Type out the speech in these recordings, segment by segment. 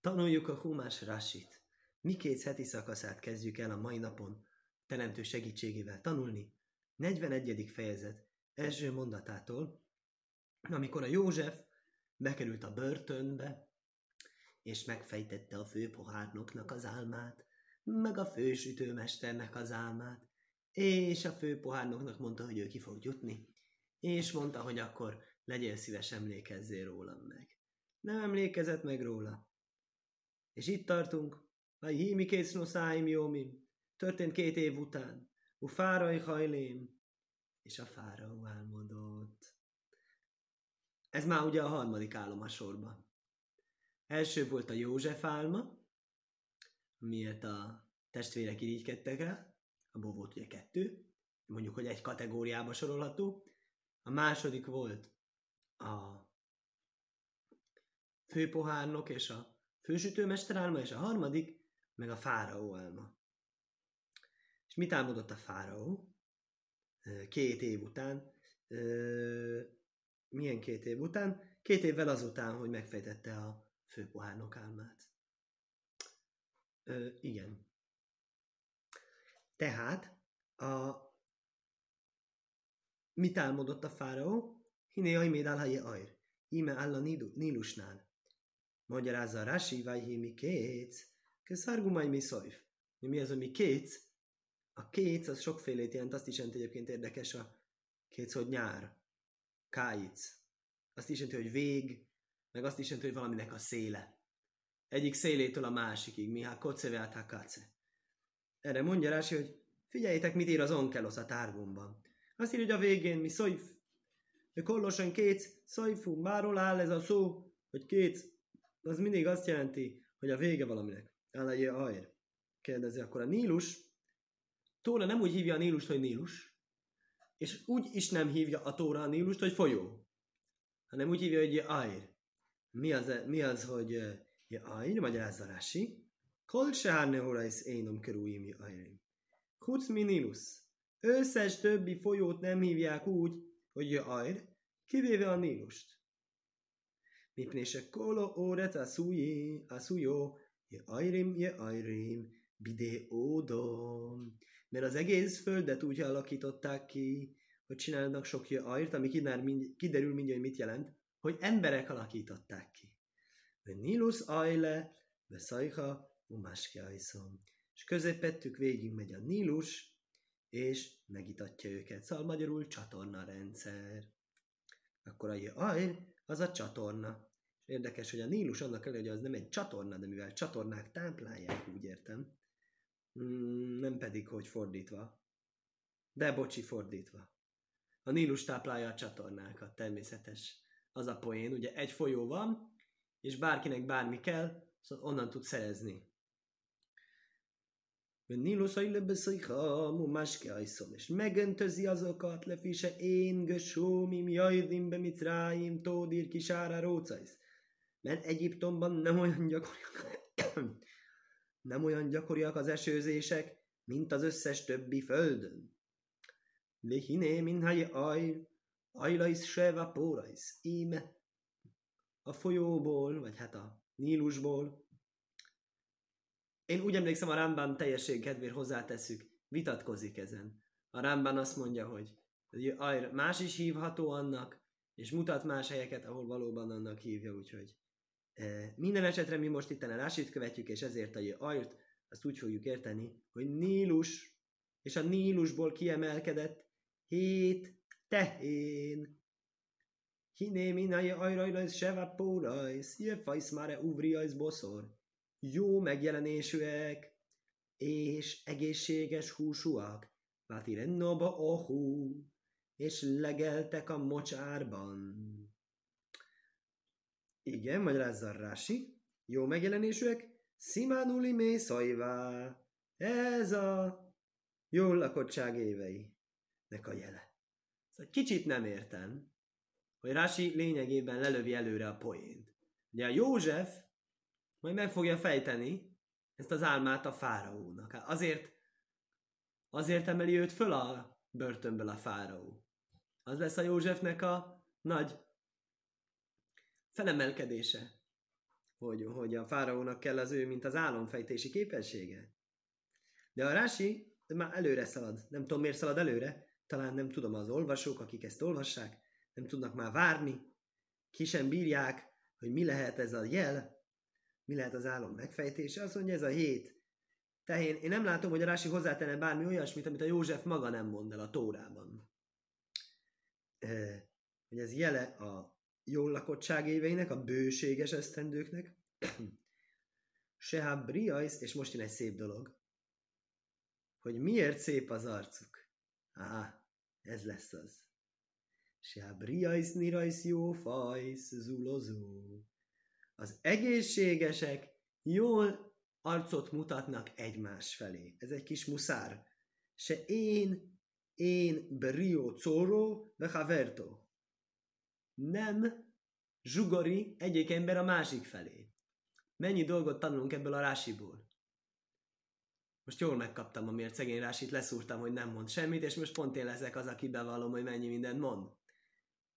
Tanuljuk a Humás Rasit. Mikét heti szakaszát kezdjük el a mai napon teremtő segítségével tanulni. 41. fejezet első mondatától, amikor a József bekerült a börtönbe, és megfejtette a főpohárnoknak az álmát, meg a fősütőmesternek az álmát, és a főpohárnoknak mondta, hogy ő ki fog jutni, és mondta, hogy akkor legyél szíves, emlékezzél rólam meg. Nem emlékezett meg róla. És itt tartunk, a hími késznoszáim jómim, történt két év után, u fárai hajlém, és a fáraó álmodott. Ez már ugye a harmadik álom a sorban. Első volt a József álma, miért a testvérek irigykedtek el, abból volt ugye kettő, mondjuk, hogy egy kategóriába sorolható. A második volt a főpohárnok és a fősütőmester álma, és a harmadik meg a fáraó álma. És mit álmodott a fáraó? Két év után. Milyen két év után? Két évvel azután, hogy megfejtette a főpohárnok álmát. Igen. Tehát a mit álmodott a fáraó? Hiné ajméd álhaje ajr. Íme áll a Nílusnál. Magyarázza Rási, vagy mi kétsz. Köszárgumaj mi szojf. Mi az, ami kétsz? A kétsz az sokfélét jelent, azt is jelenti egyébként érdekes a kétsz, hogy nyár. Káic. Azt is jelenti, hogy vég, meg azt is jelenti, hogy valaminek a széle. Egyik szélétől a másikig, mi ha át hakáce. Erre mondja Rási, hogy figyeljétek, mit ír az onkelosz a tárgumban. Azt írja, hogy a végén mi szojf. Kollosan két szojfú, máról áll ez a szó, hogy két, az mindig azt jelenti, hogy a vége valaminek. Állai ajr. Kérdezi akkor a Nílus. Tóra nem úgy hívja a Nílust, hogy Nílus, és úgy is nem hívja a Tóra a Nílust, hogy folyó, hanem úgy hívja, hogy ajr. Mi az, mi az hogy ajr, magyarázza Rási? Kol sehárne horais énom kerújim ajrim. Kuc mi Nílus. Összes többi folyót nem hívják úgy, hogy ajr, kivéve a Nílust. Szújé, a szújó, je ajrim, je ajrim, bidé ódom. Mert az egész földet úgy alakították ki, hogy csinálnak sok ajrt, ami kiderül mindjárt, hogy mit jelent, hogy emberek alakították ki. Nilus ajle, szajha, umáski ajszom. És középettük végig megy a Nílus, és megitatja őket. Szóval magyarul csatorna rendszer. Akkor a aj, az a csatorna. Érdekes, hogy a Nílus annak elő, hogy az nem egy csatorna, de mivel csatornák táplálják, úgy értem, mm, nem pedig, hogy fordítva. De bocsi, fordítva. A Nílus táplálja a csatornákat, természetes. Az a poén, ugye egy folyó van, és bárkinek bármi kell, szóval onnan tud szerezni. Nílus a illebeszajha, mu máske ajszom, és megöntözi azokat, lefise én gösómim, jajdim be mitráim, tódír kisára rócajsz. Mert Egyiptomban nem olyan gyakoriak, nem olyan gyakoriak az esőzések, mint az összes többi földön. Lehiné minhaj aj, ajlajsz seva pórajsz, íme a folyóból, vagy hát a Nílusból. Én úgy emlékszem, a Rámbán teljesség kedvéért hozzáteszük, vitatkozik ezen. A Rámbán azt mondja, hogy más is hívható annak, és mutat más helyeket, ahol valóban annak hívja, úgyhogy minden esetre mi most itt Rásit követjük, és ezért a ajrt azt úgy fogjuk érteni, hogy Nílus, és a Nílusból kiemelkedett hét tehén. Hiné minai ajrajlajsz seva pórajsz, jöfajsz már uvriajsz boszor. Jó megjelenésűek, és egészséges húsúak. Váti rennoba ohú, és legeltek a mocsárban. Igen, magyarázza Rási. Jó megjelenésűek, szimánuli mé szajvá. Ez a jó lakottság évei. Nek a jele. Szóval kicsit nem értem, hogy Rási lényegében lelövi előre a poént. Ugye a József majd meg fogja fejteni ezt az álmát a fáraónak. Hát azért, azért emeli őt föl a börtönből a fáraó. Az lesz a Józsefnek a nagy felemelkedése. hogy, hogy a fáraónak kell az ő, mint az álomfejtési képessége. De a Rási már előre szalad. Nem tudom, miért szalad előre. Talán nem tudom, az olvasók, akik ezt olvassák, nem tudnak már várni. Ki sem bírják, hogy mi lehet ez a jel, mi lehet az álom megfejtése. Azt mondja, ez a hét. Tehén, én nem látom, hogy a Rási hozzátenne bármi olyasmit, amit a József maga nem mond el a Tórában. Hogy ez jele a jól lakottság éveinek, a bőséges esztendőknek. Sehab Briajsz, és most jön egy szép dolog hogy miért szép az arcuk. Á, ez lesz az. Se a briajsz nirajsz jó fajsz zulozó. Az egészségesek jól arcot mutatnak egymás felé. Ez egy kis muszár. Se én, én brio coro ve haverto. Nem zsugori egyik ember a másik felé. Mennyi dolgot tanulunk ebből a rásiból. Most jól megkaptam, amiért szegény Rásit leszúrtam, hogy nem mond semmit, és most pont én leszek az, aki bevallom, hogy mennyi mindent mond.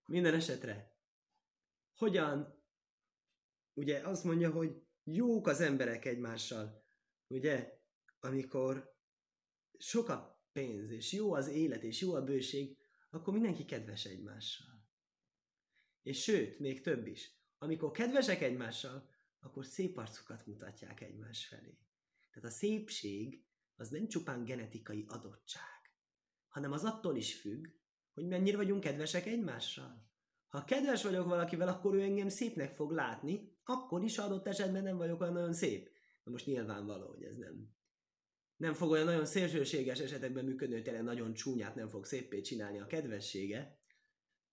Minden esetre. Hogyan? Ugye azt mondja, hogy jók az emberek egymással. Ugye? Amikor sok a pénz, és jó az élet, és jó a bőség, akkor mindenki kedves egymással. És sőt, még több is. Amikor kedvesek egymással, akkor szép arcukat mutatják egymás felé. Tehát a szépség az nem csupán genetikai adottság, hanem az attól is függ, hogy mennyire vagyunk kedvesek egymással. Ha kedves vagyok valakivel, akkor ő engem szépnek fog látni, akkor is adott esetben nem vagyok olyan nagyon szép. Na most nyilvánvaló, hogy ez nem. Nem fog olyan nagyon szélsőséges esetekben működni, hogy tényleg nagyon csúnyát nem fog szépé csinálni a kedvessége,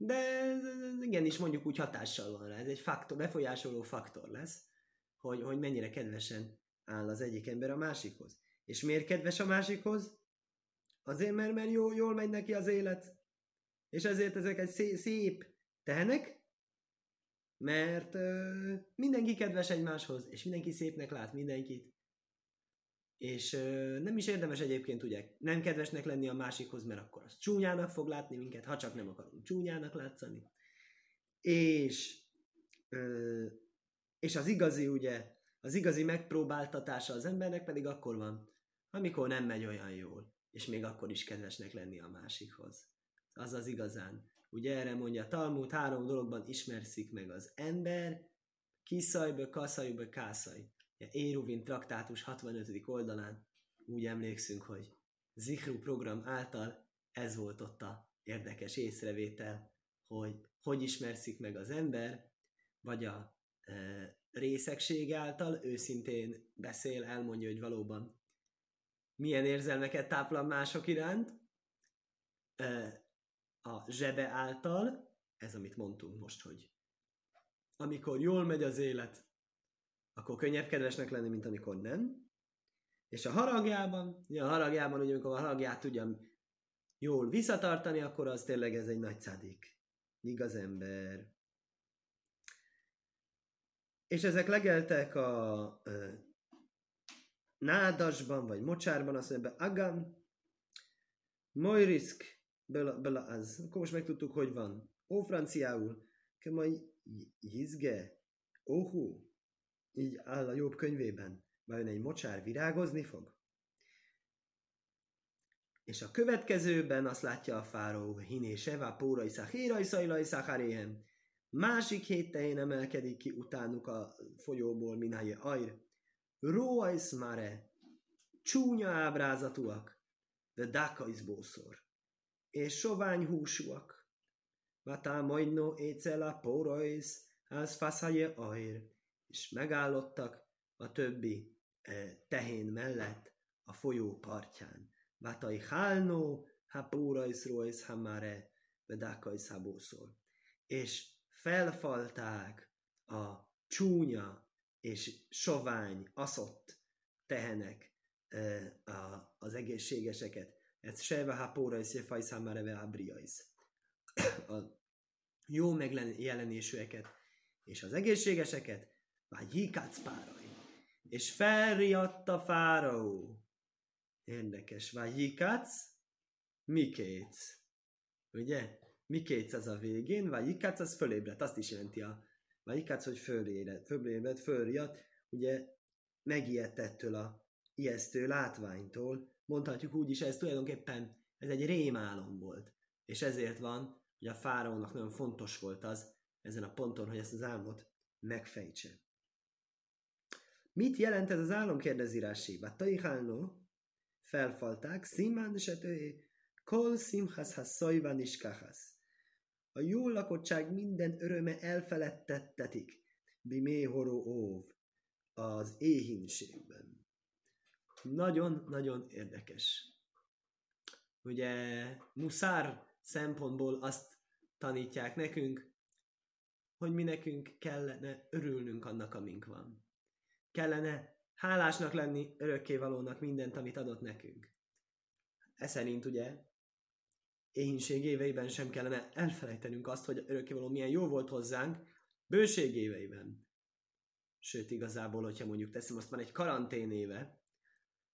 de igenis mondjuk úgy hatással van rá. Ez egy faktor, befolyásoló faktor lesz, hogy, hogy mennyire kedvesen áll az egyik ember a másikhoz. És miért kedves a másikhoz? Azért, mert, mert jó, jól megy neki az élet. És ezért ezek egy szép, szép tehenek, mert ö, mindenki kedves egymáshoz, és mindenki szépnek lát mindenkit. És ö, nem is érdemes egyébként ugye nem kedvesnek lenni a másikhoz, mert akkor az csúnyának fog látni minket, ha csak nem akarunk csúnyának látszani. És, ö, és az igazi ugye az igazi megpróbáltatása az embernek pedig akkor van, amikor nem megy olyan jól, és még akkor is kedvesnek lenni a másikhoz. Az az igazán. Ugye erre mondja Talmud, három dologban ismerszik meg az ember, kiszajbe, kaszajbe, kászaj. Éruvin traktátus 65. oldalán úgy emlékszünk, hogy Zikru program által ez volt ott a érdekes észrevétel, hogy hogy ismerszik meg az ember, vagy a e, részegség által őszintén beszél, elmondja, hogy valóban milyen érzelmeket táplál mások iránt, a zsebe által, ez amit mondtunk most, hogy amikor jól megy az élet, akkor könnyebb kedvesnek lenni, mint amikor nem. És a haragjában, ugye a haragjában, ugye amikor a haragját tudja jól visszatartani, akkor az tényleg ez egy nagy szádik. Igaz ember. És ezek legeltek a ö, nádasban, vagy mocsárban, azt mondja, agam, mojrisk, bela az. Akkor most megtudtuk, hogy van. Ó, franciául, kemaj jizge, óhú, így áll a jobb könyvében. Vajon egy mocsár virágozni fog? És a következőben azt látja a fáró, hiné seva, pórai szachírai szajlai szacharéhem, Másik hét tehén emelkedik ki utánuk a folyóból, mináje ajr. Róajsz mare, csúnya ábrázatúak, de dákajsz bószor, és sovány húsúak. Vatá majdno écela pórajsz, az faszaje ajr, és megállottak a többi eh, tehén mellett a folyó partján. Vatai hálnó, ha pórajsz rójsz hamare, de dákajsz habószor. És felfalták a csúnya és sovány, aszott tehenek az egészségeseket. Ez sejve hápóra és széfaj számára ábriais. A jó megjelenésűeket és az egészségeseket, vagy hikác párai. És felriadt a fáraó. Érdekes, vagy hikác, mikétsz. Ugye? Mikétsz az a végén, ikác az fölébredt, azt is jelenti a ikác, hogy fölébred, fölébred, fölriadt, ugye megijedt ettől a ijesztő látványtól. Mondhatjuk úgy is, ez tulajdonképpen ez egy rémálom volt. És ezért van, hogy a fáraónak nagyon fontos volt az ezen a ponton, hogy ezt az álmot megfejtse. Mit jelent ez az álom? kérdezi Rási. Taihálno felfalták, szimán setőé, kol szimhasz szajvan is kahasz. A jó lakottság minden öröme elfeledtettetik, bimé horó óv, az éhínségben. Nagyon-nagyon érdekes. Ugye muszár szempontból azt tanítják nekünk, hogy mi nekünk kellene örülnünk annak, amink van. Kellene hálásnak lenni örökkévalónak mindent, amit adott nekünk. Ez szerint ugye éhínség éveiben sem kellene elfelejtenünk azt, hogy örökkévaló milyen jó volt hozzánk, bőség éveiben. Sőt, igazából, hogyha mondjuk teszem, azt van egy karantén éve,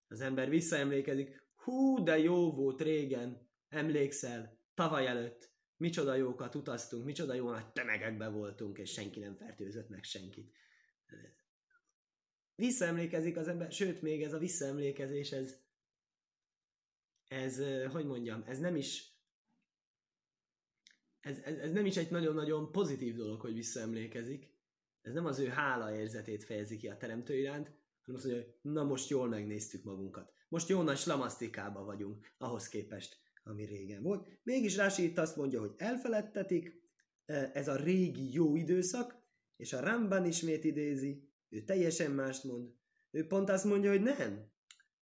az ember visszaemlékezik, hú, de jó volt régen, emlékszel, tavaly előtt, micsoda jókat utaztunk, micsoda jó nagy tömegekbe voltunk, és senki nem fertőzött meg senkit. Visszaemlékezik az ember, sőt, még ez a visszaemlékezés, ez, ez, hogy mondjam, ez nem is ez, ez, ez nem is egy nagyon-nagyon pozitív dolog, hogy visszaemlékezik. Ez nem az ő hála érzetét fejezi ki a teremtő iránt, hanem azt mondja, hogy na most jól megnéztük magunkat. Most jó nagy slamasztikába vagyunk ahhoz képest, ami régen volt. Mégis Rási itt azt mondja, hogy elfeledtetik, ez a régi jó időszak, és a Ramban ismét idézi, ő teljesen mást mond. Ő pont azt mondja, hogy nem.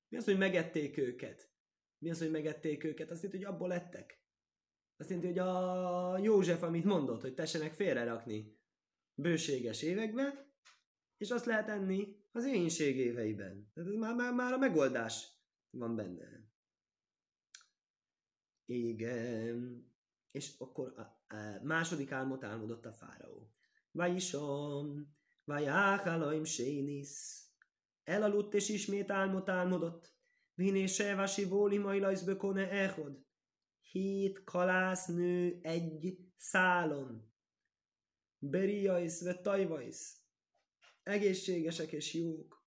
Mi az, hogy megették őket? Mi az, hogy megették őket? Azt jelenti, hogy abból lettek. Azt jelenti, hogy a József, amit mondott, hogy tessenek félrerakni bőséges években, és azt lehet enni az éhénység éveiben. Tehát ez már, már, már a megoldás van benne. Igen. És akkor a, a második álmot álmodott a fáraó. Vajisom, vajách alaim sénisz. Elaludt és ismét álmot álmodott. Viné sevasi vóli majlajzbö kone echod. Hét kalásznő egy szálon. Beriajsz ve tajvajsz egészségesek és jók.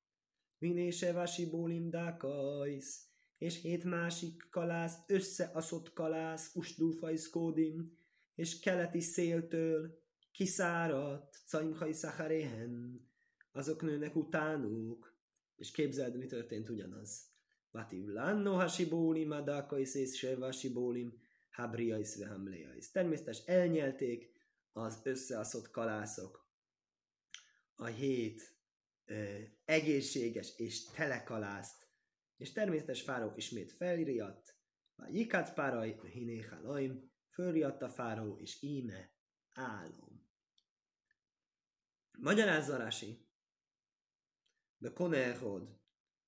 Vinése vasi bólim dákajsz, és hét másik kalász, összeaszott kalász, usdúfajszkódim, és keleti széltől kiszáradt, caimhaj szacharéhen, azok nőnek utánuk, és képzeld, mi történt ugyanaz. Vativ lanno hasibólim, adákajsz és se vasibólim, habriajsz ve hamléajsz. Természetes elnyelték az összeaszott kalászok a hét ö, egészséges és telekalászt, és természetes fáró ismét felriadt, a Jikác páraj, hinéhalaim, fölriadt a fáró, és íme álom. Magyarázza Rási. Be konehod.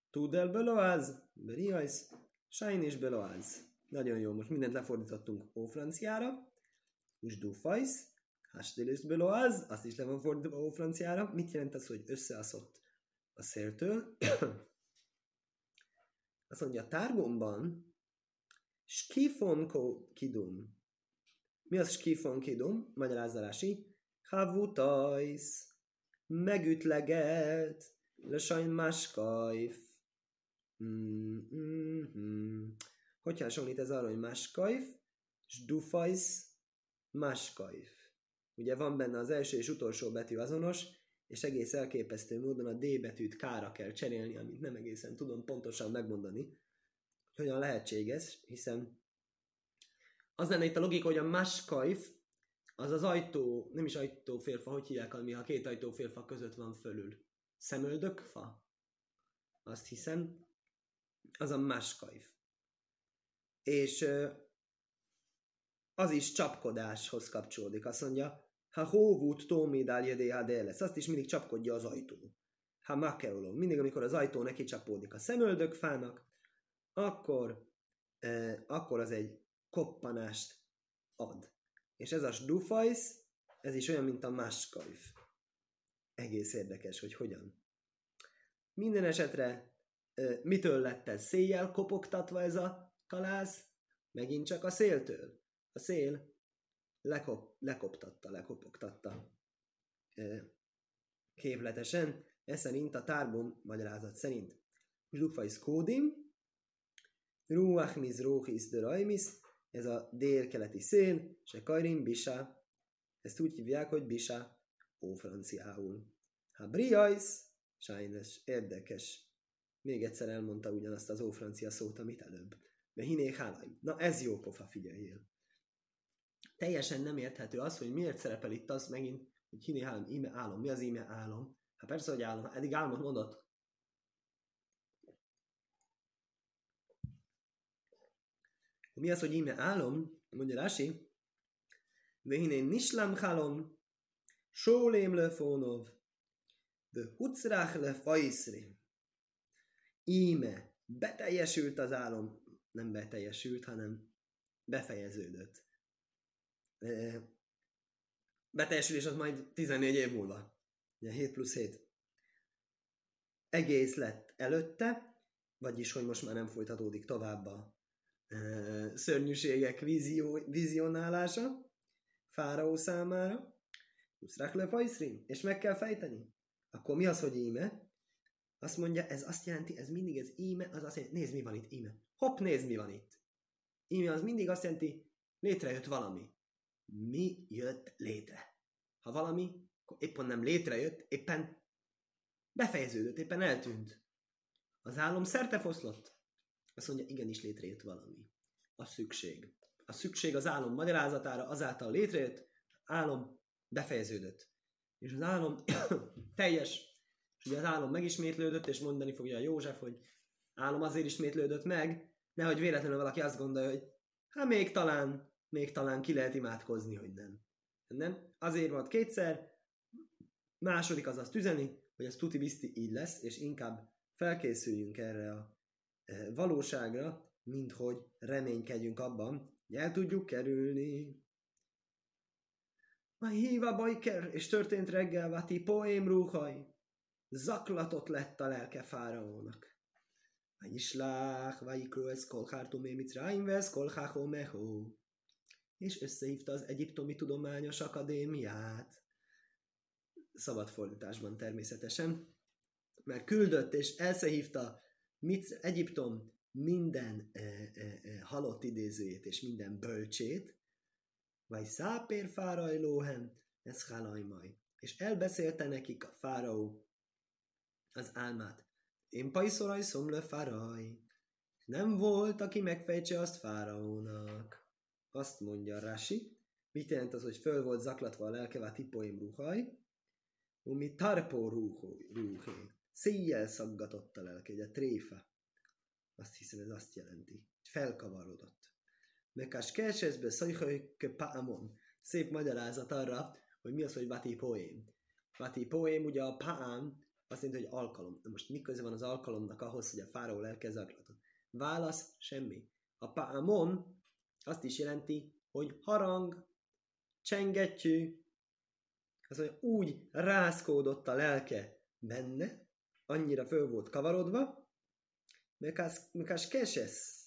Tud el beloáz, beriajsz, sajn és beloáz. Nagyon jó, most mindent lefordítottunk ó franciára. Usdú fajsz, Hasdélős beloaz, azt is le van fordítva a franciára. Mit jelent az, hogy összeaszott a széltől? azt mondja, a tárgomban skifon kidum. Mi az skifon kidum? Magyarázzalási. Havutajsz. Megütlegelt. Lesajn máskajf. Mm-hmm. Hogy hasonlít ez arra, hogy máskajf? És dufajsz máskajf. Ugye van benne az első és utolsó betű azonos, és egész elképesztő módon a D betűt kára kell cserélni, amit nem egészen tudom pontosan megmondani, hogy hogyan lehetséges, hiszen az lenne itt a logika, hogy a maskajf az az ajtó, nem is ajtófélfa, hogy hívják, ami a két ajtófélfa között van fölül. Szemöldökfa? Azt hiszem, az a maskajf. És az is csapkodáshoz kapcsolódik. Azt mondja, ha hóvút tómédál jedé lesz, azt is mindig csapkodja az ajtó. Ha makeolom, mindig amikor az ajtó neki csapódik a szemöldökfának, akkor, eh, akkor az egy koppanást ad. És ez a dufajsz, ez is olyan, mint a máskajf. Egész érdekes, hogy hogyan. Minden esetre mitől lett ez széjjel kopogtatva ez a kalász? Megint csak a széltől. A szél lekop, lekoptatta, lekopogtatta képletesen, ez szerint a tárbom magyarázat szerint. Zsufajsz kódim, Ruach mizróchis de rajmis, ez a délkeleti szél, se kajrim bisa, ezt úgy hívják, hogy bisa, ófranciául. Ha briajsz, sajnos érdekes. Még egyszer elmondta ugyanazt az ófrancia szót, amit előbb. De hiné hálaj. Na ez jó pofa, figyeljél. Teljesen nem érthető az, hogy miért szerepel itt az megint, hogy hiné hálaj, íme álom. Mi az íme álom? Hát persze, hogy álom. Eddig álmot mondott. Mi az, hogy íme álom? Mondja Rási. Vehiné nislam halom, sólém lefónov, de hucrach le fajszri. Íme, beteljesült az álom. Nem beteljesült, hanem befejeződött. Beteljesülés az majd 14 év múlva. Ugye 7 plusz 7. Egész lett előtte, vagyis, hogy most már nem folytatódik tovább a szörnyűségek vízió, vizionálása Fáraó számára. Uszrák le fajszrim, és meg kell fejteni. Akkor mi az, hogy íme? Azt mondja, ez azt jelenti, ez mindig ez íme, az azt jelenti, nézd mi van itt, íme. Hopp, nézd mi van itt. Íme az mindig azt jelenti, létrejött valami. Mi jött létre? Ha valami, akkor éppen nem létrejött, éppen befejeződött, éppen eltűnt. Az álom szerte foszlott. Azt mondja, igenis létrejött valami. A szükség. A szükség az álom magyarázatára azáltal létrejött, álom befejeződött. És az álom teljes, és ugye az álom megismétlődött, és mondani fogja a József, hogy álom azért ismétlődött meg, nehogy véletlenül valaki azt gondolja, hogy hát még talán, még talán ki lehet imádkozni, hogy nem. Nem? Azért volt kétszer, második az azt üzeni, hogy ez tuti bizti így lesz, és inkább felkészüljünk erre a valóságra, mint hogy reménykedjünk abban, hogy el tudjuk kerülni. Ma híva bajker, és történt reggel Vati poém rúhaj. Zaklatott lett a lelke fáraónak. Vagy islách, vagy ez kolhártumé mitzráim vesz kolháhó mehó. És összehívta az Egyiptomi Tudományos Akadémiát. Szabad fordításban természetesen. Mert küldött és elszehívta mit, Egyiptom minden e, e, e, halott idézőjét és minden bölcsét, vagy szápér fáraj lóhen, ez halajmaj. És elbeszélte nekik a fáraó az álmát. Én pajszoraj szomle fáraj. Nem volt, aki megfejtse azt fáraónak. Azt mondja Rasi. Mit jelent az, hogy föl volt zaklatva a lelkevá tipoim ruhaj? Umi tarpó ruhé. Széjjel szaggatott a lelke, ugye tréfa. Azt hiszem, ez azt jelenti. Felkavarodott. Mekás kersezbe szajhaj paamon. Szép magyarázat arra, hogy mi az, hogy vati poém. Vati poém, ugye a paám, azt jelenti, hogy alkalom. Na most mi köze van az alkalomnak ahhoz, hogy a fáraó lelke zaklatott? Válasz, semmi. A paamon azt is jelenti, hogy harang, csengettyű, az, hogy úgy rászkódott a lelke benne, annyira föl volt kavarodva, Mekás keses.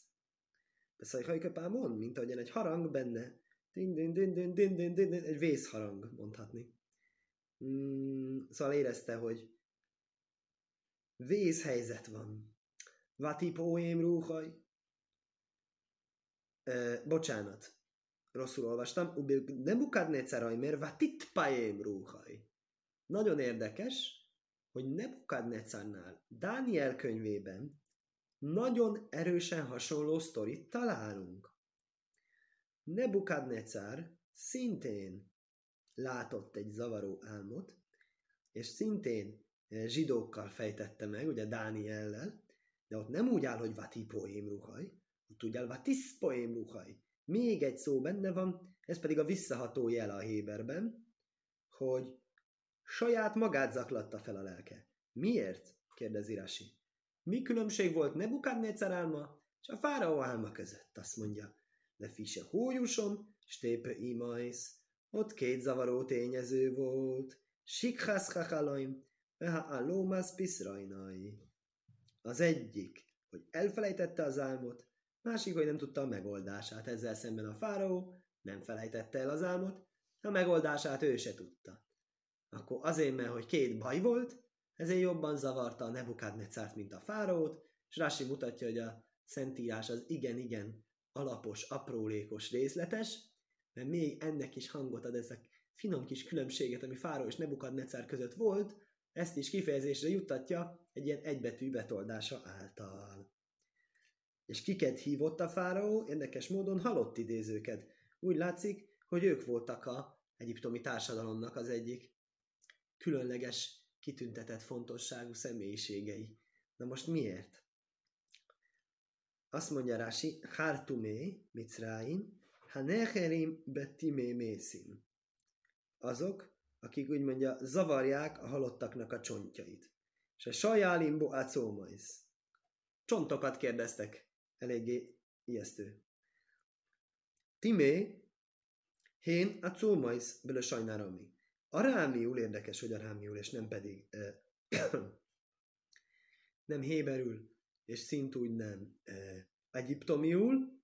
Beszélj hajköpámon, mint ahogyan egy harang benne. Din, din, din, din, din, din, din, din, egy vészharang, mondhatni. Mm, szóval érezte, hogy vészhelyzet van. Vati poém rúhaj. E, bocsánat, rosszul olvastam. Nem bukadnéceraj, mert vatit paém rúhaj. Nagyon érdekes, hogy Nebukadnecarnál, Dániel könyvében nagyon erősen hasonló sztorit találunk. Nebukadnecar szintén látott egy zavaró álmot, és szintén eh, zsidókkal fejtette meg, ugye Dániellel, de ott nem úgy áll, hogy vati poém ruhaj, ott úgy áll vatis poém ruhaj. Még egy szó benne van, ez pedig a visszaható jel a Héberben, hogy Saját magát zaklatta fel a lelke. Miért? kérdezi Rasi. Mi különbség volt Nebukadnécer álma és a fáraó álma között? Azt mondja. De fise hójusom, stépe imajsz. Ott két zavaró tényező volt. Sikhász hachalaim, veha alómász piszrajnai. Az egyik, hogy elfelejtette az álmot, másik, hogy nem tudta a megoldását. Ezzel szemben a fáraó nem felejtette el az álmot, a megoldását ő se tudta. Akkor azért, mert hogy két baj volt, ezért jobban zavarta a Nebukadnecárt, mint a fáraót, és Rási mutatja, hogy a Szentírás az igen-igen alapos, aprólékos, részletes, mert még ennek is hangot ad ezek finom kis különbséget, ami Fáró és Nebukadnecár között volt, ezt is kifejezésre juttatja egy ilyen egybetű betoldása által. És kiket hívott a fáraó? Érdekes módon halott idézőket. Úgy látszik, hogy ők voltak a egyiptomi társadalomnak az egyik különleges, kitüntetett fontosságú személyiségei. Na most miért? Azt mondja Rási, Hartumé, Mitzráim, Hanecherim betimé mészim. Azok, akik úgy mondja, zavarják a halottaknak a csontjait. És a sajálimbo acómaisz. Csontokat kérdeztek. Eléggé ijesztő. Timé, hén a cómaisz bele sajnárami. Arámiul érdekes, hogy arámiul, és nem pedig uh, nem héberül, és szintúgy nem uh, egyiptomiul,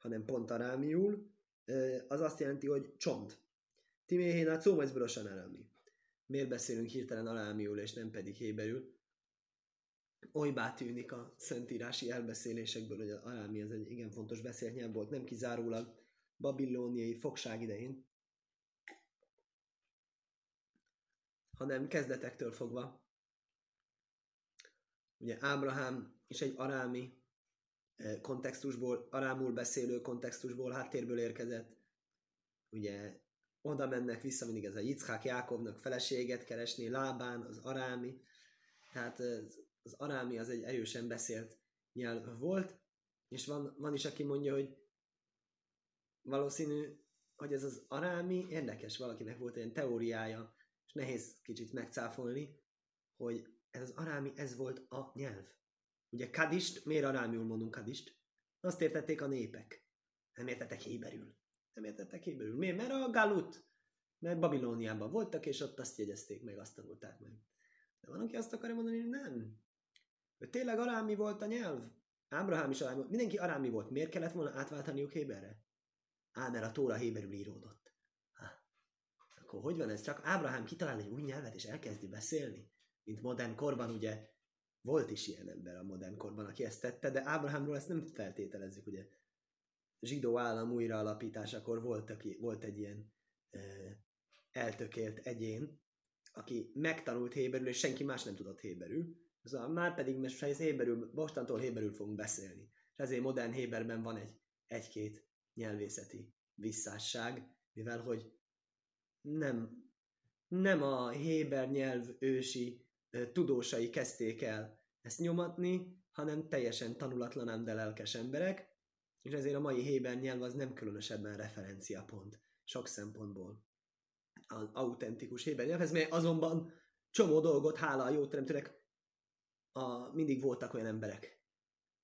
hanem pont arámiul, uh, az azt jelenti, hogy csont. Timé hén a cómaisz bele sajnárami. Miért beszélünk hirtelen arámiul, és nem pedig héberül? olybá tűnik a szentírási elbeszélésekből, hogy az arámi ez egy igen fontos beszélt nyelv volt, nem kizárólag babilóniai fogság idején, hanem kezdetektől fogva. Ugye Ábrahám is egy arámi eh, kontextusból, arámul beszélő kontextusból, háttérből érkezett. Ugye oda mennek vissza mindig ez a Yitzhák Jákovnak feleséget keresni, Lábán, az arámi. Tehát az arámi az egy erősen beszélt nyelv volt, és van, van is, aki mondja, hogy valószínű, hogy ez az arámi érdekes, valakinek volt egy teóriája, nehéz kicsit megcáfolni, hogy ez az arámi, ez volt a nyelv. Ugye kadist, miért arámiul mondunk kadist? Azt értették a népek. Nem értettek héberül. Nem értettek héberül. Miért? Mert a galut, mert Babilóniában voltak, és ott azt jegyezték meg, azt tanulták meg. De van, aki azt akarja mondani, hogy nem. Hogy tényleg arámi volt a nyelv? Ábrahám is arámi volt. Mindenki arámi volt. Miért kellett volna átváltaniuk Héberre? Á, mert a Tóra Héberül íródott. Akkor hogy van ez? Csak Ábrahám kitalál egy új nyelvet, és elkezdi beszélni? Mint modern korban, ugye volt is ilyen ember a modern korban, aki ezt tette, de Ábrahámról ezt nem feltételezzük, ugye. Zsidó állam újraalapításakor volt, aki, volt egy ilyen e, eltökélt egyén, aki megtanult héberül, és senki más nem tudott héberül, Szóval már pedig most héberül, mostantól héberül fogunk beszélni. És ezért modern héberben van egy egy-két nyelvészeti visszásság, mivel hogy nem, nem a héber nyelv ősi tudósai kezdték el ezt nyomatni, hanem teljesen tanulatlan, de lelkes emberek, és ezért a mai héber nyelv az nem különösebben referenciapont sok szempontból az autentikus héber nyelvhez, mely azonban csomó dolgot, hála a jó teremtőnek, a, mindig voltak olyan emberek.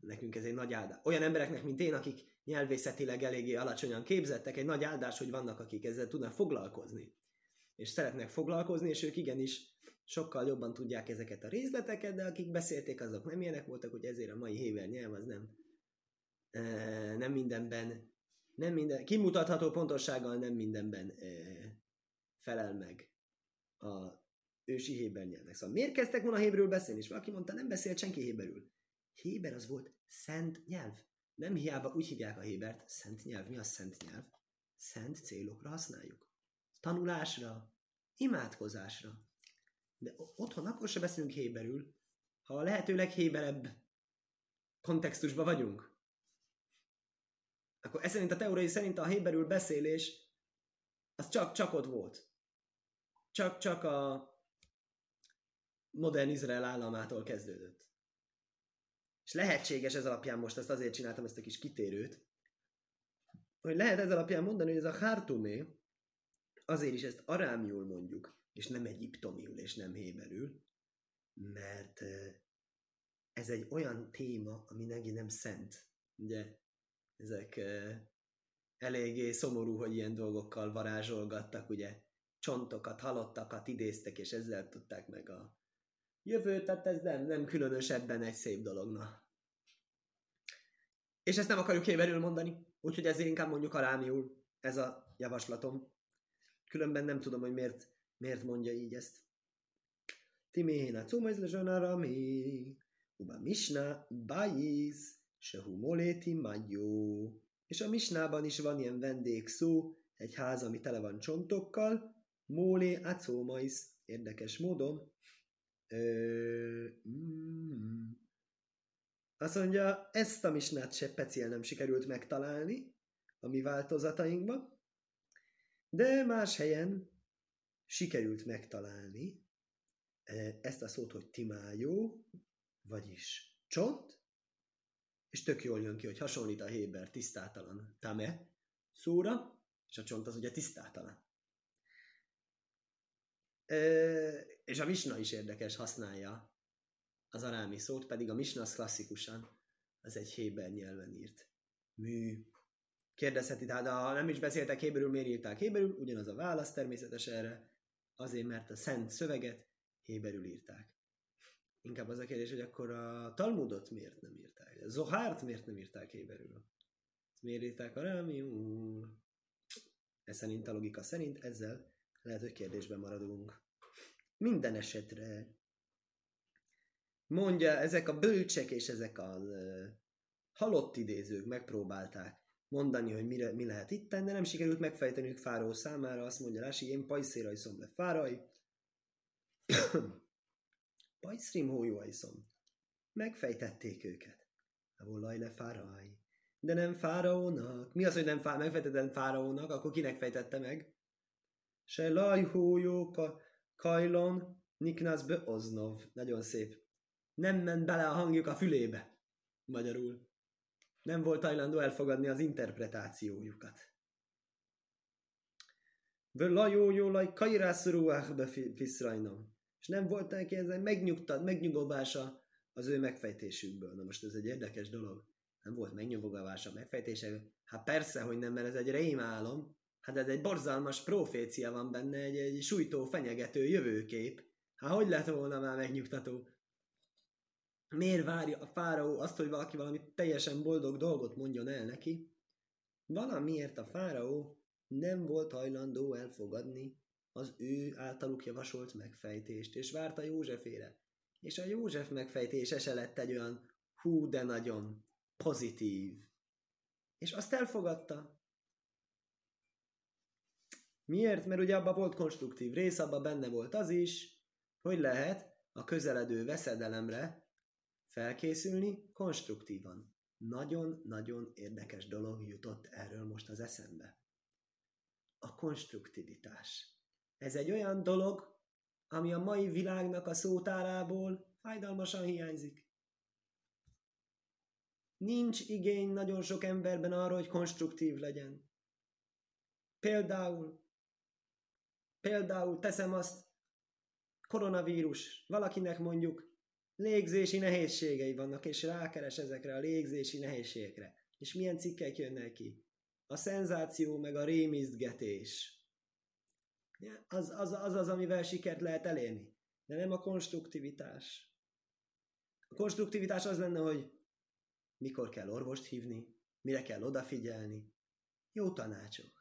Nekünk ez egy nagy áldás. Olyan embereknek, mint én, akik nyelvészetileg eléggé alacsonyan képzettek, egy nagy áldás, hogy vannak, akik ezzel tudnak foglalkozni. És szeretnek foglalkozni, és ők igenis sokkal jobban tudják ezeket a részleteket, de akik beszélték, azok nem ilyenek voltak, hogy ezért a mai héver nyelv az nem, e, nem mindenben, nem minden, kimutatható pontossággal nem mindenben e, felel meg a ősi héber nyelvnek. Szóval miért kezdtek volna héberül beszélni? És valaki mondta, nem beszélt senki héberül. Héber az volt szent nyelv. Nem hiába úgy hívják a hébert, szent nyelv. Mi a szent nyelv? Szent célokra használjuk. Tanulásra, imádkozásra. De otthon akkor se beszélünk héberül, ha a lehető leghéberebb kontextusban vagyunk. Akkor ez szerint a teóriai szerint a héberül beszélés az csak, csak ott volt. Csak, csak a modern Izrael államától kezdődött. És lehetséges ez alapján most, ezt azért csináltam ezt a kis kitérőt, hogy lehet ez alapján mondani, hogy ez a Hartumé, azért is ezt arámiul mondjuk, és nem egyiptomiul, és nem héberül, mert ez egy olyan téma, ami neki nem szent. Ugye ezek eléggé szomorú, hogy ilyen dolgokkal varázsolgattak, ugye csontokat, halottakat idéztek, és ezzel tudták meg a jövő, tehát ez nem, nem különösebben egy szép dologna. És ezt nem akarjuk héberül mondani, úgyhogy ezért inkább mondjuk arámiul ez a javaslatom. Különben nem tudom, hogy miért Miért mondja így ezt? Timéhéna le mi, uba misna bájiz, se humoléti magyó. És a misnában is van ilyen vendégszó, egy ház, ami tele van csontokkal, mólé acómaiz, érdekes módon. Ö, mm, azt mondja, ezt a misnát se speciál nem sikerült megtalálni a mi változatainkban, de más helyen sikerült megtalálni ezt a szót, hogy timájó, vagyis csont, és tök jól jön ki, hogy hasonlít a Héber tisztátalan tame szóra, és a csont az ugye tisztátalan. És a misna is érdekes, használja az arámi szót, pedig a misna az klasszikusan az egy Héber nyelven írt mű. Kérdezheti, tehát ha nem is beszéltek héberül, miért írták héberül? Ugyanaz a válasz természetes erre, azért, mert a szent szöveget héberül írták. Inkább az a kérdés, hogy akkor a Talmudot miért nem írták? A Zohárt miért nem írták héberül? Miért írták arámiul? Ez szerint a logika szerint, ezzel lehet, hogy kérdésben maradunk. Minden esetre mondja, ezek a bölcsek és ezek a uh, halott idézők megpróbálták mondani, hogy mire, mi lehet itt, de nem sikerült megfejteniük Fáró számára, azt mondja Rási, én pajszéra iszom le Fáraj. Pajszrim hójó iszom. Megfejtették őket. Volaj le Fáraj. De nem Fáraónak. Mi az, hogy nem fá- megfejtettem Fáraónak? Akkor kinek fejtette meg? Se laj hójó ka- kajlon niknász be oznov. Nagyon szép nem ment bele a hangjuk a fülébe. Magyarul. Nem volt hajlandó elfogadni az interpretációjukat. Völajó jólaj kajrászorúákbe fiszrajnom. És nem volt neki ez megnyugtat, megnyugovása az ő megfejtésükből. Na most ez egy érdekes dolog. Nem volt megnyugovása, megfejtése. Hát persze, hogy nem, mert ez egy rémálom. Hát ez egy borzalmas profécia van benne, egy, egy sújtó, fenyegető jövőkép. Hát hogy lett volna már megnyugtató? Miért várja a fáraó azt, hogy valaki valami teljesen boldog dolgot mondjon el neki? Valamiért a fáraó nem volt hajlandó elfogadni az ő általuk javasolt megfejtést, és várta Józsefére. És a József megfejtése se lett egy olyan hú, de nagyon pozitív. És azt elfogadta. Miért? Mert ugye abban volt konstruktív rész, abban benne volt az is, hogy lehet a közeledő veszedelemre felkészülni konstruktívan. Nagyon-nagyon érdekes dolog jutott erről most az eszembe. A konstruktivitás. Ez egy olyan dolog, ami a mai világnak a szótárából fájdalmasan hiányzik. Nincs igény nagyon sok emberben arra, hogy konstruktív legyen. Például, például teszem azt, koronavírus, valakinek mondjuk légzési nehézségei vannak, és rákeres ezekre a légzési nehézségekre. És milyen cikkek jönnek ki? A szenzáció meg a rémisztgetés. Az az, az az, amivel sikert lehet elérni. De nem a konstruktivitás. A konstruktivitás az lenne, hogy mikor kell orvost hívni, mire kell odafigyelni. Jó tanácsok.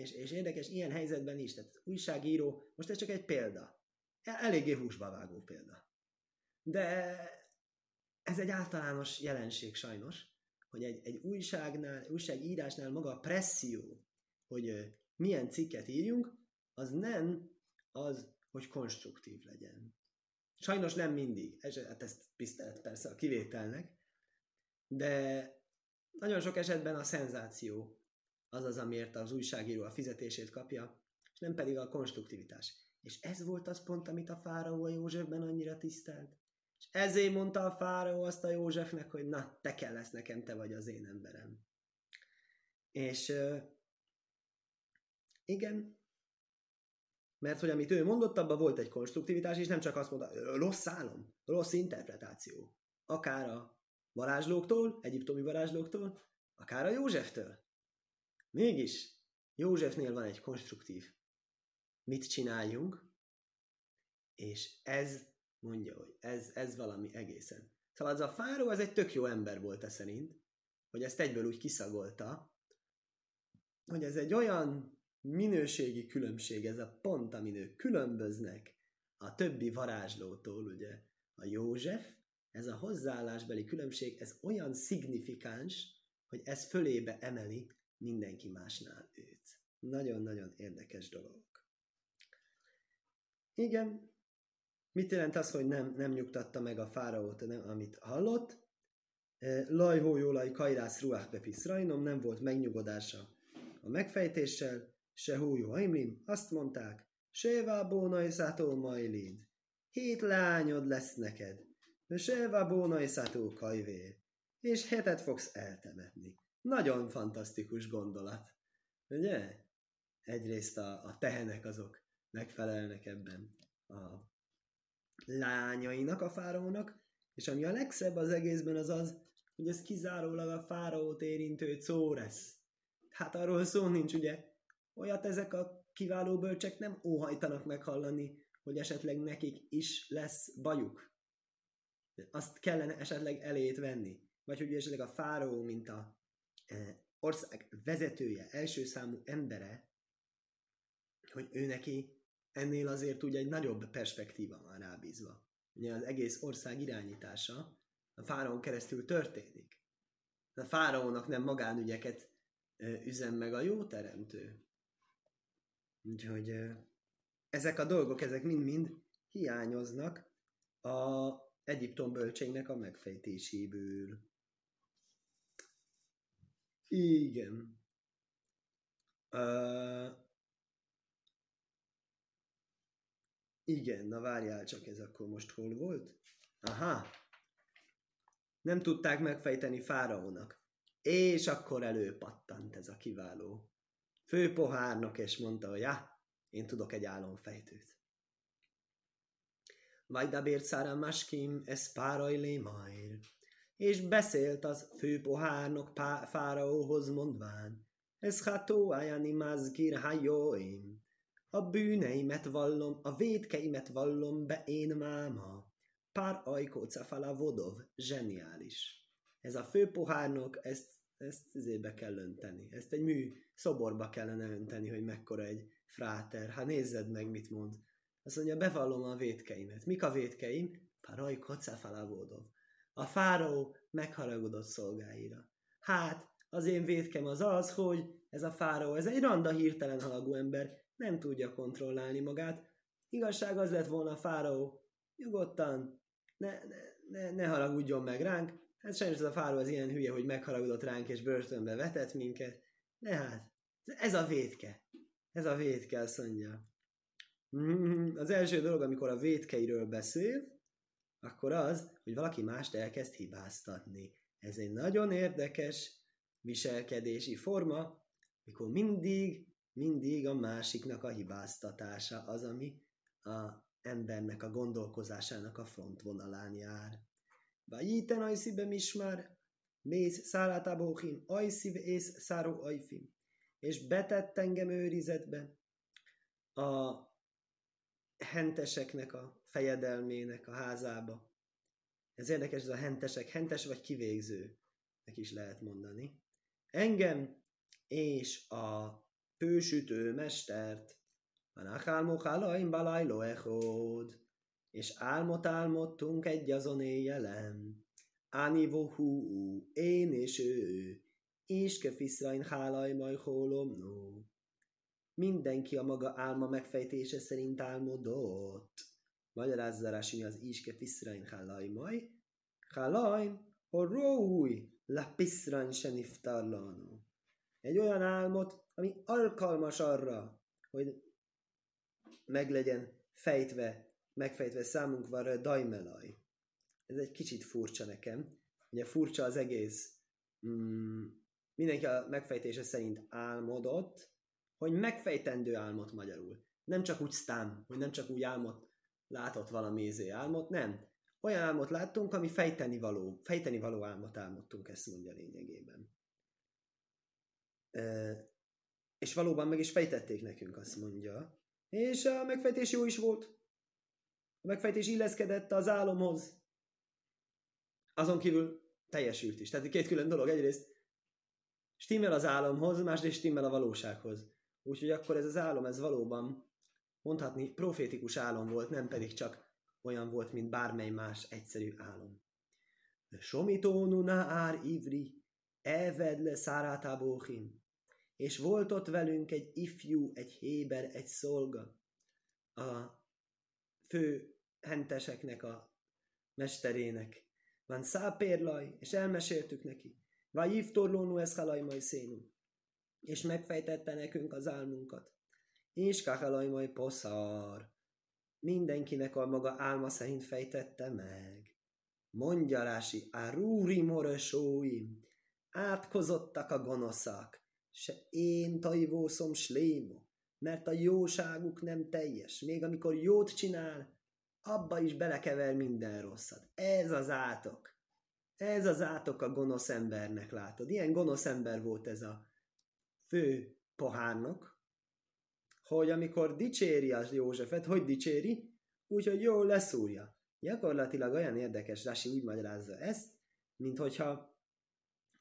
És, és érdekes, ilyen helyzetben is, tehát újságíró, most ez csak egy példa. Eléggé húsba vágó példa. De ez egy általános jelenség sajnos, hogy egy, egy újságnál, újságírásnál maga a presszió, hogy milyen cikket írjunk, az nem az, hogy konstruktív legyen. Sajnos nem mindig, ez, hát ezt tisztelet persze a kivételnek, de nagyon sok esetben a szenzáció az az, amiért az újságíró a fizetését kapja, és nem pedig a konstruktivitás. És ez volt az pont, amit a fáraó a Józsefben annyira tisztelt. És ezért mondta a fáraó azt a Józsefnek, hogy na, te kell lesz nekem, te vagy az én emberem. És igen, mert hogy amit ő mondott, abban volt egy konstruktivitás, és nem csak azt mondta, rossz álom, rossz interpretáció. Akár a varázslóktól, egyiptomi varázslóktól, akár a Józseftől. Mégis Józsefnél van egy konstruktív. Mit csináljunk? És ez mondja, hogy ez, ez valami egészen. Szóval az a fáró, ez egy tök jó ember volt e szerint, hogy ezt egyből úgy kiszagolta, hogy ez egy olyan minőségi különbség, ez a pont, amin ők különböznek a többi varázslótól, ugye, a József, ez a hozzáállásbeli különbség, ez olyan szignifikáns, hogy ez fölébe emeli mindenki másnál őt. Nagyon-nagyon érdekes dolog. Igen, mit jelent az, hogy nem, nem nyugtatta meg a fáraót, nem, amit hallott? Lajhó jólaj kajrász ruach bepiszrajnom, nem volt megnyugodása a megfejtéssel, se hújó aimlim, azt mondták, se bónai szátó majlid, hét lányod lesz neked, se bónai szátó kajvér, és hetet fogsz eltemetni. Nagyon fantasztikus gondolat, ugye? Egyrészt a, a tehenek azok megfelelnek ebben a lányainak, a fáraónak, és ami a legszebb az egészben az az, hogy ez kizárólag a fáraót érintő lesz. Hát arról szó nincs, ugye? Olyat ezek a kiváló bölcsek nem óhajtanak meghallani, hogy esetleg nekik is lesz bajuk. Azt kellene esetleg elét venni. Vagy hogy esetleg a fáraó, mint a ország vezetője, első számú embere, hogy ő neki ennél azért ugye egy nagyobb perspektíva van rábízva. Ugye az egész ország irányítása a fáraón keresztül történik. A fáraónak nem magánügyeket üzen meg a jó teremtő. Úgyhogy ezek a dolgok, ezek mind-mind hiányoznak a Egyiptom bölcseinek a megfejtéséből. Igen. Uh, igen, na várjál csak, ez akkor most hol volt? Aha, nem tudták megfejteni Fáraónak. És akkor előpattant ez a kiváló főpohárnak, és mondta, hogy ja, én tudok egy álomfejtőt. Vajdabért szára maskim, ez páraj majd. És beszélt az főpohárnok pá- fáraóhoz mondván, ez ható ajani mazgir hajóim. A bűneimet vallom, a védkeimet vallom be én máma pár ajkócafala vodov, zseniális. Ez a főpohárnok, ezt, ezt ezébe kell önteni. Ezt egy mű szoborba kellene önteni, hogy mekkora egy fráter. Hát nézzed meg, mit mond. Azt mondja, bevallom a vétkeimet. Mik a vétkeim? Paraj kocafala vodov. A fáraó megharagudott szolgáira. Hát, az én vétkem az az, hogy ez a fáraó, ez egy randa hirtelen halagú ember, nem tudja kontrollálni magát. Igazság az lett volna a fáraó, nyugodtan, ne, ne, ne, ne haragudjon meg ránk. Hát sajnos ez a fáró az ilyen hülye, hogy megharagudott ránk és börtönbe vetett minket. De hát, ez a védke. Ez a védke, azt mondja. Mm, az első dolog, amikor a védkeiről beszél, akkor az, hogy valaki mást elkezd hibáztatni. Ez egy nagyon érdekes viselkedési forma, mikor mindig, mindig a másiknak a hibáztatása az, ami a embernek a gondolkozásának a frontvonalán jár. Vajiten ajszibem is már, mész szálátábóhim, ajszív ész száró ajfim, és betett engem őrizetbe a henteseknek a fejedelmének a házába. Ez érdekes, ez a hentesek, hentes vagy kivégző, is lehet mondani. Engem és a pősütő mestert Anachálmó halaim balajló echód, és álmot álmodtunk egy azon éjjelen. Ánivó hú, én és ő, és kefiszrain hálaj majd hólomnó. Mindenki a maga álma megfejtése szerint álmodott. Magyarázza Rási az iske fiszrain hálaj majd. Hálaj, róúj, la piszrain se Egy olyan álmot, ami alkalmas arra, hogy meg legyen fejtve, megfejtve számunkra dajmelaj. Ez egy kicsit furcsa nekem. Ugye furcsa az egész. Mm, mindenki a megfejtése szerint álmodott, hogy megfejtendő álmot magyarul. Nem csak úgy sztám, hogy nem csak úgy álmot látott valami izé álmot, nem. Olyan álmot láttunk, ami fejteni való, fejteni való álmot álmodtunk, ezt mondja lényegében. E, és valóban meg is fejtették nekünk, azt mondja. És a megfejtés jó is volt. A megfejtés illeszkedett az álomhoz. Azon kívül teljesült is. Tehát két külön dolog. Egyrészt stimmel az álomhoz, másrészt stimmel a valósághoz. Úgyhogy akkor ez az álom, ez valóban mondhatni profétikus álom volt, nem pedig csak olyan volt, mint bármely más egyszerű álom. Somitónuna ár ivri, eved le szárátábóhim. És volt ott velünk egy ifjú, egy héber, egy szolga. A fő henteseknek a mesterének. Van szápérlaj, és elmeséltük neki. Vagy ivtorlónu ez halaj majd szénú. És megfejtette nekünk az álmunkat. És kahalaj majd poszar. Mindenkinek a maga álma szerint fejtette meg. Mondja Rási, a rúri morosóim, átkozottak a gonoszak, se én tajvószom slémo, mert a jóságuk nem teljes. Még amikor jót csinál, abba is belekever minden rosszat. Ez az átok. Ez az átok a gonosz embernek, látod. Ilyen gonosz ember volt ez a fő pohárnok, hogy amikor dicséri az Józsefet, hogy dicséri? Úgyhogy jól leszúrja. Gyakorlatilag olyan érdekes, Rasi úgy magyarázza ezt, mint hogyha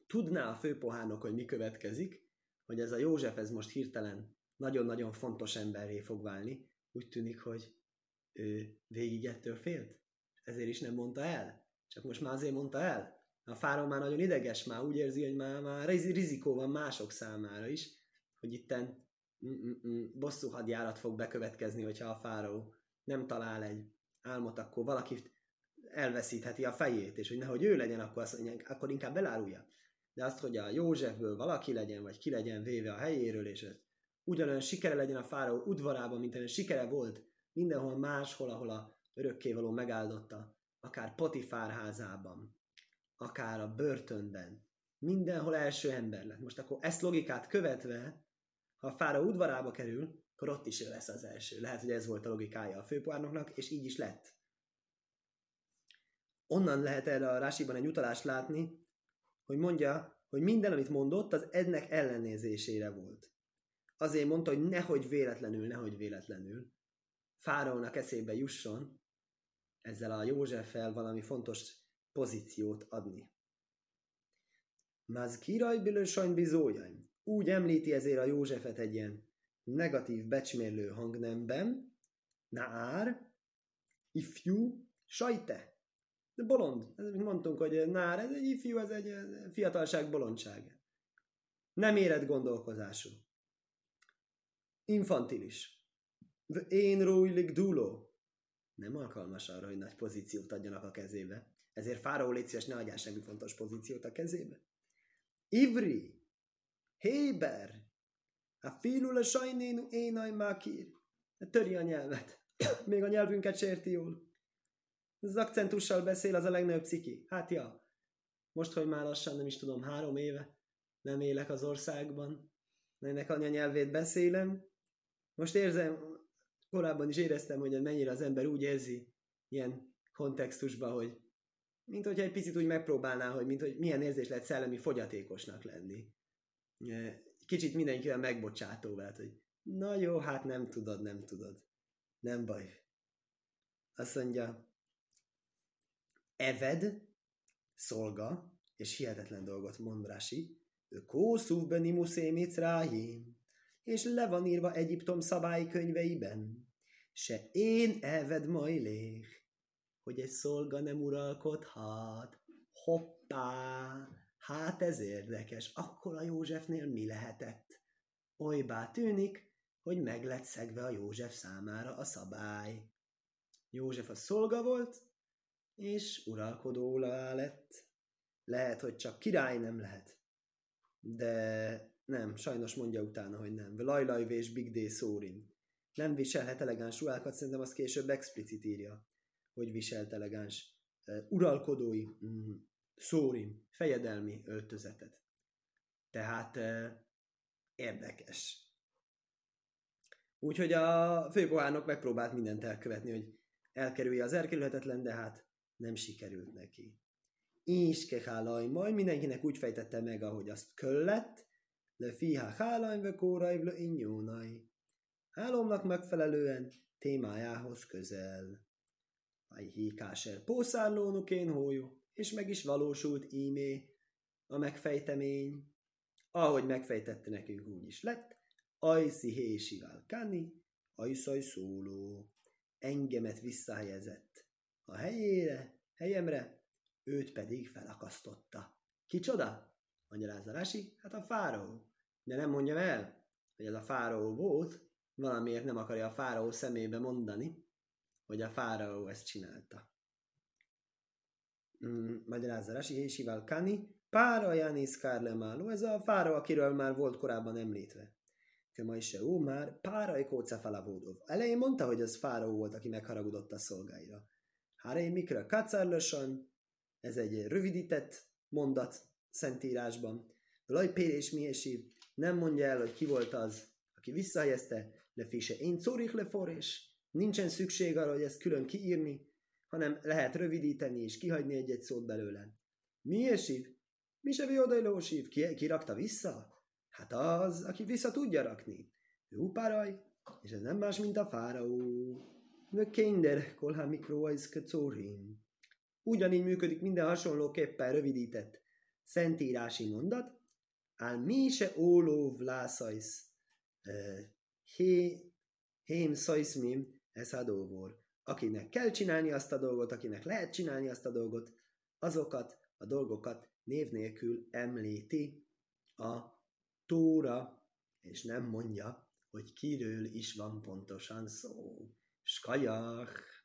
tudná a főpohárnok, hogy mi következik, hogy ez a József ez most hirtelen nagyon-nagyon fontos emberré fog válni, úgy tűnik, hogy ő végig ettől félt. Ezért is nem mondta el. Csak most már azért mondta el. A fáról már nagyon ideges, már úgy érzi, hogy már, már rizikó van mások számára is, hogy itten bosszú hadjárat fog bekövetkezni, hogyha a fáró nem talál egy álmot, akkor valaki elveszítheti a fejét, és hogy nehogy ő legyen, akkor, azt akkor inkább belárulja. De azt, hogy a Józsefből valaki legyen, vagy ki legyen véve a helyéről, és ez ugyanolyan sikere legyen a fáraó udvarában, mint olyan sikere volt mindenhol máshol, ahol a örökkévaló megáldotta, akár Potifár házában, akár a börtönben, mindenhol első ember lett. Most akkor ezt logikát követve, ha a fára udvarába kerül, akkor ott is ő lesz az első. Lehet, hogy ez volt a logikája a főpárnoknak, és így is lett. Onnan lehet erre a Rásiban egy utalást látni, hogy mondja, hogy minden, amit mondott, az ennek ellenézésére volt. Azért mondta, hogy nehogy véletlenül, nehogy véletlenül fáraónak eszébe jusson ezzel a Józseffel valami fontos pozíciót adni. Mazkiraj bilősajn bizójaim. Úgy említi ezért a Józsefet egy ilyen negatív becsmérlő hangnemben, nár, ifjú, sajte. De bolond. Ez, mondtunk, hogy nár, ez egy ifjú, ez egy fiatalság bolondság. Nem érett gondolkozású. Infantilis. Én róilik dúló. Nem alkalmas arra, hogy nagy pozíciót adjanak a kezébe. Ezért Fáraó légy szíves, ne adjál semmi fontos pozíciót a kezébe. Ivri. Héber, a filul a sajnénu énaj mákír. Töri a nyelvet. Még a nyelvünket sérti jól. Az akcentussal beszél, az a legnagyobb ciki. Hát ja, most, hogy már lassan nem is tudom, három éve nem élek az országban, ennek anyanyelvét beszélem. Most érzem, korábban is éreztem, hogy mennyire az ember úgy érzi ilyen kontextusban, hogy mint hogyha egy picit úgy megpróbálná, hogy mint hogy milyen érzés lehet szellemi fogyatékosnak lenni kicsit mindenkivel megbocsátó lehet, hogy na jó, hát nem tudod, nem tudod. Nem baj. Azt mondja, Eved, szolga, és hihetetlen dolgot mond Rási, Kószúv benimuszé rájém, és le van írva Egyiptom szabálykönyveiben, se én Eved majlék, hogy egy szolga nem uralkodhat. Hoppá! Hát ez érdekes, akkor a Józsefnél mi lehetett? Olybá tűnik, hogy meg lett szegve a József számára a szabály. József a szolga volt, és uralkodó lett. Lehet, hogy csak király nem lehet. De nem, sajnos mondja utána, hogy nem. Lajlaj és Big Day szórim. Nem viselhet elegáns ruhákat, szerintem azt később explicit írja, hogy viselt elegáns uh, uralkodói mm, szórim, fejedelmi öltözetet. Tehát eh, érdekes. Úgyhogy a főpohárnok megpróbált mindent elkövetni, hogy elkerülje az elkerülhetetlen, de hát nem sikerült neki. Iske hálaj, majd mindenkinek úgy fejtette meg, ahogy azt köllett, le fiha hálaj, ve kóraj, le injónaj. Álomnak megfelelően témájához közel. Aj híkáser pószállónukén hójó, és meg is valósult ímé a megfejtemény. Ahogy megfejtette nekünk, úgy is lett. ajszi hésivel kani, ajszaj szóló. Engemet visszahelyezett a helyére, helyemre, őt pedig felakasztotta. Kicsoda? Magyarázza Rasi, hát a fáraó. De nem mondjam el, hogy ez a fáraó volt, valamiért nem akarja a fáraó szemébe mondani, hogy a fáraó ezt csinálta. Mm, magyarázza Rasi, Hésival Kani, Pára Janis Kárlemáló, ez a fáraó, akiről már volt korábban említve. Kömai se ó már, pára kóca felavódov. Elején mondta, hogy az fáraó volt, aki megharagudott a szolgáira. Háré mikra kacárlösan, ez egy rövidített mondat Szentírásban. Laj Pér és Miesi nem mondja el, hogy ki volt az, aki visszahelyezte, lefése én szórik leforés. Nincsen szükség arra, hogy ezt külön kiírni, hanem lehet rövidíteni és kihagyni egy-egy szót belőle. Mi esív? Mi se sív? Ki, ki rakta vissza? Hát az, aki vissza tudja rakni. Ő upáraj, és ez nem más, mint a fáraó. Nö kinder, kolha mikroajsz köcórim. Ugyanígy működik minden hasonlóképpen rövidített szentírási mondat. Ál mi se óló vlászajsz. Hé, hém szajszmim, ez a dolgor. Akinek kell csinálni azt a dolgot, akinek lehet csinálni azt a dolgot, azokat a dolgokat név nélkül említi a Tóra, és nem mondja, hogy kiről is van pontosan szó. Skajach!